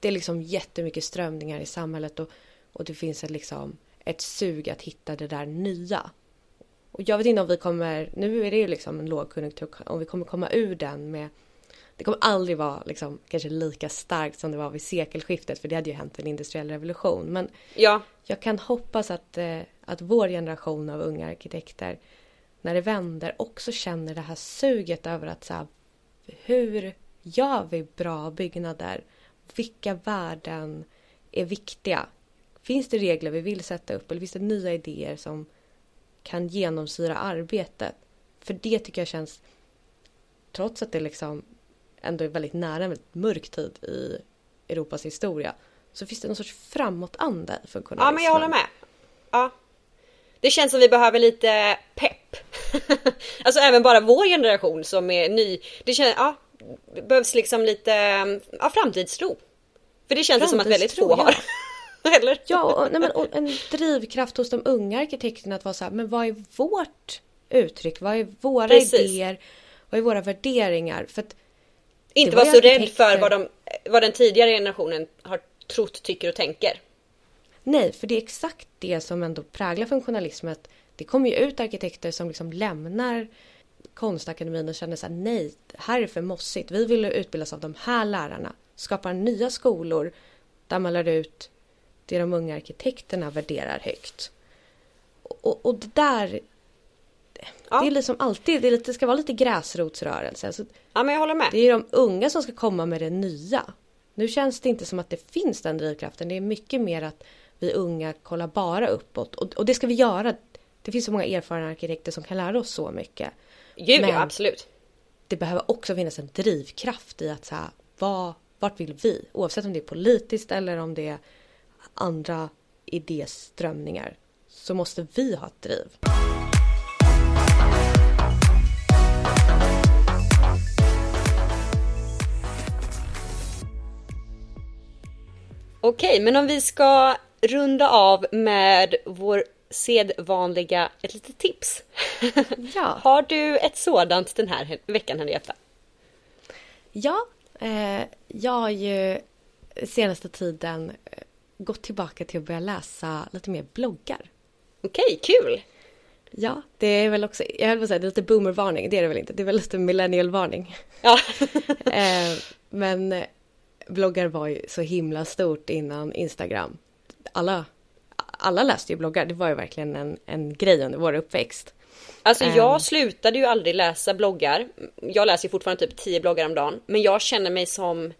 Det är liksom jättemycket strömningar i samhället och, och det finns ett, liksom, ett sug att hitta det där nya. Och jag vet inte om vi kommer, nu är det ju liksom en lågkonjunktur, om vi kommer komma ur den med det kommer aldrig vara liksom, kanske lika starkt som det var vid sekelskiftet för det hade ju hänt en industriell revolution. Men ja. jag kan hoppas att, eh, att vår generation av unga arkitekter när det vänder också känner det här suget över att så här, hur gör vi bra byggnader? Vilka värden är viktiga? Finns det regler vi vill sätta upp eller finns det nya idéer som kan genomsyra arbetet. För det tycker jag känns, trots att det liksom ändå är väldigt nära en väldigt mörk tid i Europas historia, så finns det någon sorts framåtanda i funktionalismen. Ja, men jag håller med. Ja. Det känns som vi behöver lite pepp. alltså även bara vår generation som är ny. Det känns, ja, behövs liksom lite ja, framtidstro. För det känns det som att väldigt få Framtidstro, har. Eller? Ja, och, nej, men, och en drivkraft hos de unga arkitekterna att vara så här, men vad är vårt uttryck? Vad är våra Precis. idéer? Vad är våra värderingar? För Inte var vara ju så rädd för vad, de, vad den tidigare generationen har trott, tycker och tänker. Nej, för det är exakt det som ändå präglar funktionalismen. Det kommer ju ut arkitekter som liksom lämnar konstakademin och känner så här, nej, här är för mossigt. Vi vill utbildas av de här lärarna. Skapar nya skolor där man lär ut det de unga arkitekterna värderar högt. Och, och det där, Ja. det är liksom alltid, det, är lite, det ska vara lite gräsrotsrörelse. Alltså, Ja men jag håller med. det är de unga som ska komma med det nya. Nu känns det inte som att det finns den drivkraften. Det är mycket mer att vi unga kollar bara uppåt. Och, och det ska vi göra. Det finns så många erfarna arkitekter som kan lära oss så mycket. Gud Men- ja, absolut. Det behöver också finnas en drivkraft i att så här, vad, vart vill vi? Oavsett om det är politiskt eller om det är andra idéströmningar. Så måste vi ha ett driv. Okej, men om vi ska runda av med vår sedvanliga, ett litet tips. Ja. Har du ett sådant den här veckan Henrietta? Ja, eh, jag har ju senaste tiden gått tillbaka till att börja läsa lite mer bloggar. Okej, kul! Ja, det är väl också, jag höll på att säga det är lite boomervarning, det är det väl inte, det är väl lite millennialvarning. Ja. eh, men eh, bloggar var ju så himla stort innan Instagram. Alla, alla läste ju bloggar, det var ju verkligen en, en grej under vår uppväxt. Alltså jag slutade ju aldrig läsa bloggar. Jag läser fortfarande typ 10 bloggar om dagen. Men jag känner mig som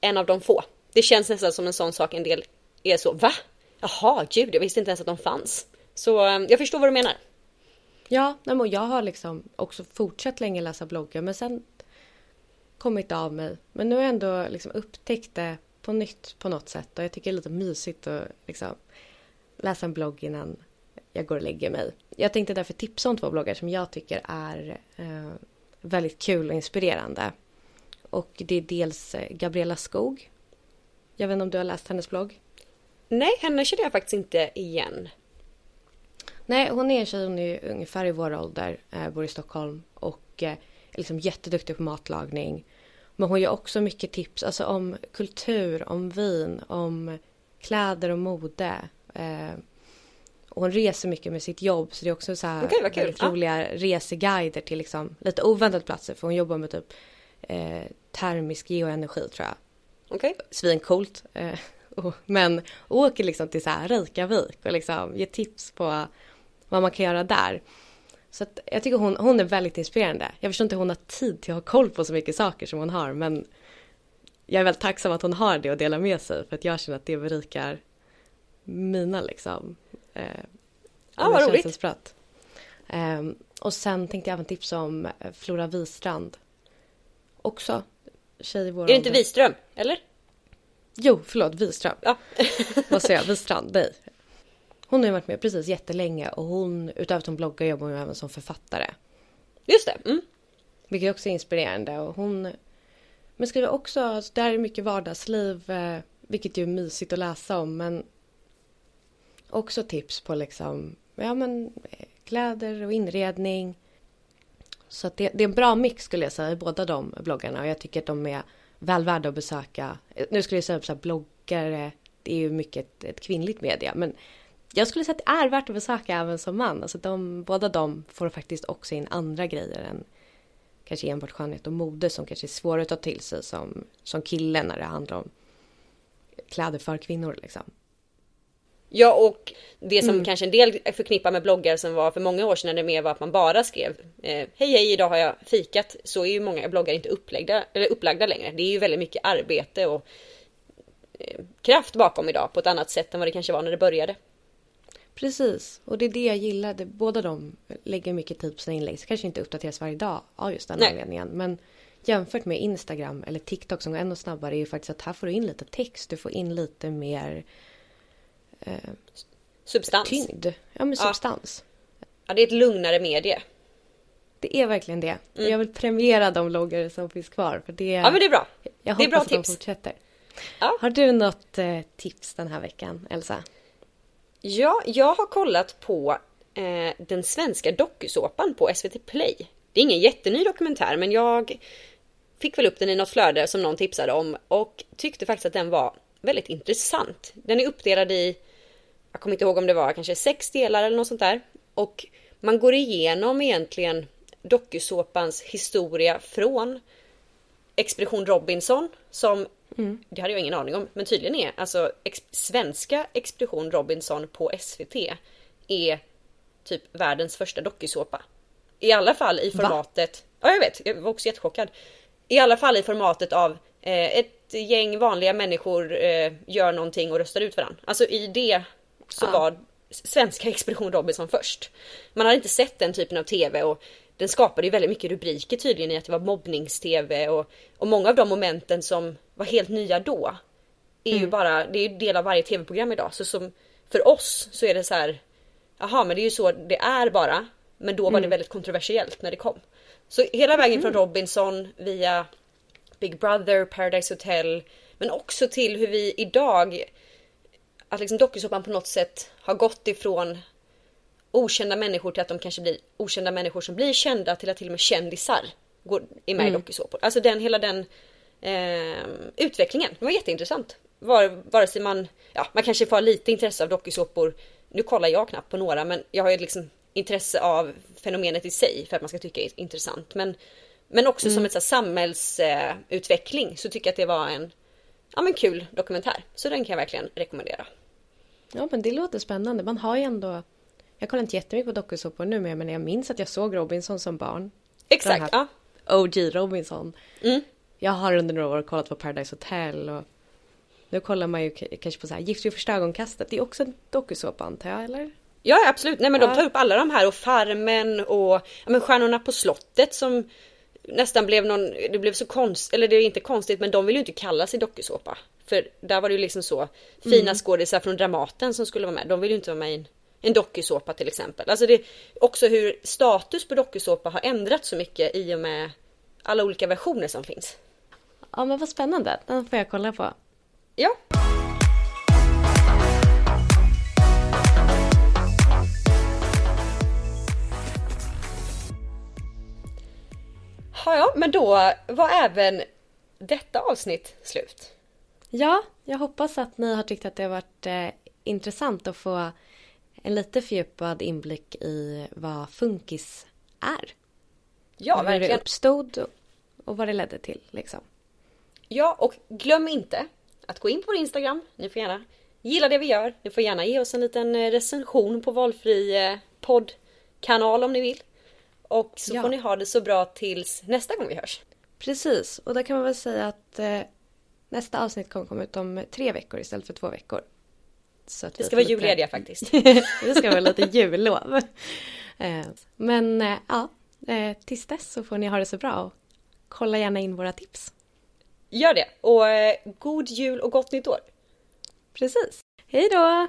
en av de få. Det känns nästan som en sån sak en del är så, va? Jaha, gud, jag visste inte ens att de fanns. Så eh, jag förstår vad du menar. Ja, nej, men jag har liksom också fortsatt länge läsa bloggar men sen kommit av mig. Men nu har jag ändå liksom upptäckt det på nytt på något sätt och jag tycker det är lite mysigt att liksom läsa en blogg innan jag går och lägger mig. Jag tänkte därför tipsa om två bloggar som jag tycker är eh, väldigt kul och inspirerande. Och det är dels eh, Gabriella Skog. Jag vet inte om du har läst hennes blogg? Nej, henne känner jag faktiskt inte igen. Nej, hon är en tjej, hon är ungefär i vår ålder, eh, bor i Stockholm och eh, är liksom jätteduktig på matlagning. Men hon ger också mycket tips alltså om kultur, om vin, om kläder och mode. Eh, och hon reser mycket med sitt jobb så det är också så här vad kul. väldigt roliga reseguider till liksom lite oväntade platser för hon jobbar med typ eh, termisk geoenergi tror jag Okej? svincoolt. Eh, och- men åker liksom till så här Reykjavik och liksom ger tips på vad man kan göra där. Så att jag tycker hon, hon är väldigt inspirerande. Jag förstår inte hur hon har tid till att ha koll på så mycket saker som hon har men jag är väldigt tacksam att hon har det och delar med sig för att jag känner att det berikar mina liksom eh, Ja, vad roligt. Ehm, och sen tänkte jag även tipsa om eh, Flora Wistrand. Också tjej i vår Är det inte ålder. Wiström? Eller? Jo, förlåt, Wiström. Ja. Vad säger jag? Wistrand? Nej. Hon har ju varit med precis jättelänge och hon, utöver att hon bloggar, jobbar hon även som författare. Just det. Mm. Vilket också är inspirerande och hon men skriver också, alltså, där är mycket vardagsliv, eh, vilket ju är mysigt att läsa om men också tips på liksom, ja men eh, kläder och inredning. Så att det, det är en bra mix skulle jag säga i båda de bloggarna och jag tycker att de är väl värda att besöka. Nu skulle jag säga typ så här, bloggare, det är ju mycket ett, ett kvinnligt media men jag skulle säga att det är värt att besöka även som man. Alltså de, båda de får faktiskt också in andra grejer än kanske enbart skönhet och mode som kanske är svårare att ta till sig som, som kille när det handlar om kläder för kvinnor liksom. Ja, och det som Mm. kanske en del förknippar med bloggar som var för många år sedan när det mer var att man bara skrev eh, Hej hej, idag har jag fikat. Så är ju många bloggar inte upplagda, eller upplagda längre. Det är ju väldigt mycket arbete och eh, kraft bakom idag på ett annat sätt än vad det kanske var när det började. Precis, och det är det jag gillade. Båda de lägger mycket tid på sina inlägg. Så kanske inte uppdateras varje dag av just den Nej. anledningen. Men jämfört med Instagram eller TikTok som går ännu snabbare är ju faktiskt att här får du in lite text. Du får in lite mer Substans. tyngd. Ja, men Ja. substans. Ja, det är ett lugnare medie. det är verkligen det. Mm. Jag vill premiera de bloggare som finns kvar. För det, ja men det är bra. Jag det är bra tips. de fortsätter. Ja. Har du något eh, tips den här veckan, Elsa? Ja, jag har kollat på eh, den svenska dokusåpan på SVT Play. Det är ingen jätteny dokumentär men jag fick väl upp den i något flöde som någon tipsade om och tyckte faktiskt att den var väldigt intressant. Den är uppdelad i, jag kommer inte ihåg om det var kanske sex delar eller något sånt där. Och man går igenom egentligen dokusåpans historia från Expedition Robinson som, mm. det hade jag ingen aning om, men tydligen är alltså ex svenska Expedition Robinson på SVT är typ världens första dokusåpa. I alla fall i formatet, Va? ja jag vet, jag var också jättechockad. I alla fall i formatet av eh, ett gäng vanliga människor eh, gör någonting och röstar ut varandra. Alltså i det så ja. var svenska Expedition Robinson först. Man hade inte sett den typen av TV och den skapade ju väldigt mycket rubriker tydligen i att det var mobbnings-TV och, och många av de momenten som var helt nya då är mm. ju bara, det är ju del av varje TV-program idag. Så som för oss så är det så här, jaha men det är ju så det är bara. Men då var mm. det väldigt kontroversiellt när det kom. Så hela vägen mm. från Robinson via Big Brother, Paradise Hotel, men också till hur vi idag, att liksom dokusåpan på något sätt har gått ifrån okända människor till att de kanske blir okända människor som blir kända till att till och med kändisar går, är med mm. i dokusåpor. Alltså den, hela den eh, utvecklingen. Det var jätteintressant. Var, vare sig man, ja man kanske får lite intresse av dokusåpor. Nu kollar jag knappt på några men jag har ju liksom intresse av fenomenet i sig för att man ska tycka det är intressant. Men, men också mm. som ett så samhällsutveckling eh, så tycker jag att det var en ja, men kul dokumentär. Så den kan jag verkligen rekommendera. Ja men det låter spännande. Man har ju ändå jag kollar inte jättemycket på dokusåpor nu men jag minns att jag såg Robinson som barn. Exakt, ja. OG Robinson. Mm. Jag har under några år kollat på Paradise Hotel och nu kollar man ju kanske på så här Gift vid första ögonkastet. Det är också en dokusåpa antar jag eller? Ja absolut, nej men ja. de tar upp alla de här och Farmen och ja, men Stjärnorna på slottet som nästan blev någon, det blev så konstigt, eller det är inte konstigt men de vill ju inte kalla sig dokusåpa. För där var det ju liksom så fina mm. skådisar från Dramaten som skulle vara med. De vill ju inte vara med i en en dokusåpa till exempel. Alltså det är också hur status på dokusåpa har ändrats så mycket i och med alla olika versioner som finns. Ja men vad spännande, den får jag kolla på. Ja. Ja, ja, men då var även detta avsnitt slut. Ja, jag hoppas att ni har tyckt att det har varit eh, intressant att få en lite fördjupad inblick i vad funkis är. Ja, Hur verkligen. det uppstod och vad det ledde till liksom. Ja, och glöm inte att gå in på vår Instagram. Ni får gärna gilla det vi gör. Ni får gärna ge oss en liten eh, recension på valfri eh, poddkanal om ni vill. Och så ja. får ni ha det så bra tills nästa gång vi hörs. Precis, och där kan man väl säga att eh, nästa avsnitt kommer komma ut om tre veckor istället för två veckor. Så att vi ska vara jullediga faktiskt. vi ska vara lite jullov. Eh, men eh, ja, eh, tills dess så får ni ha det så bra och kolla gärna in våra tips. Gör det och god jul och gott nytt år! Precis. Hej då!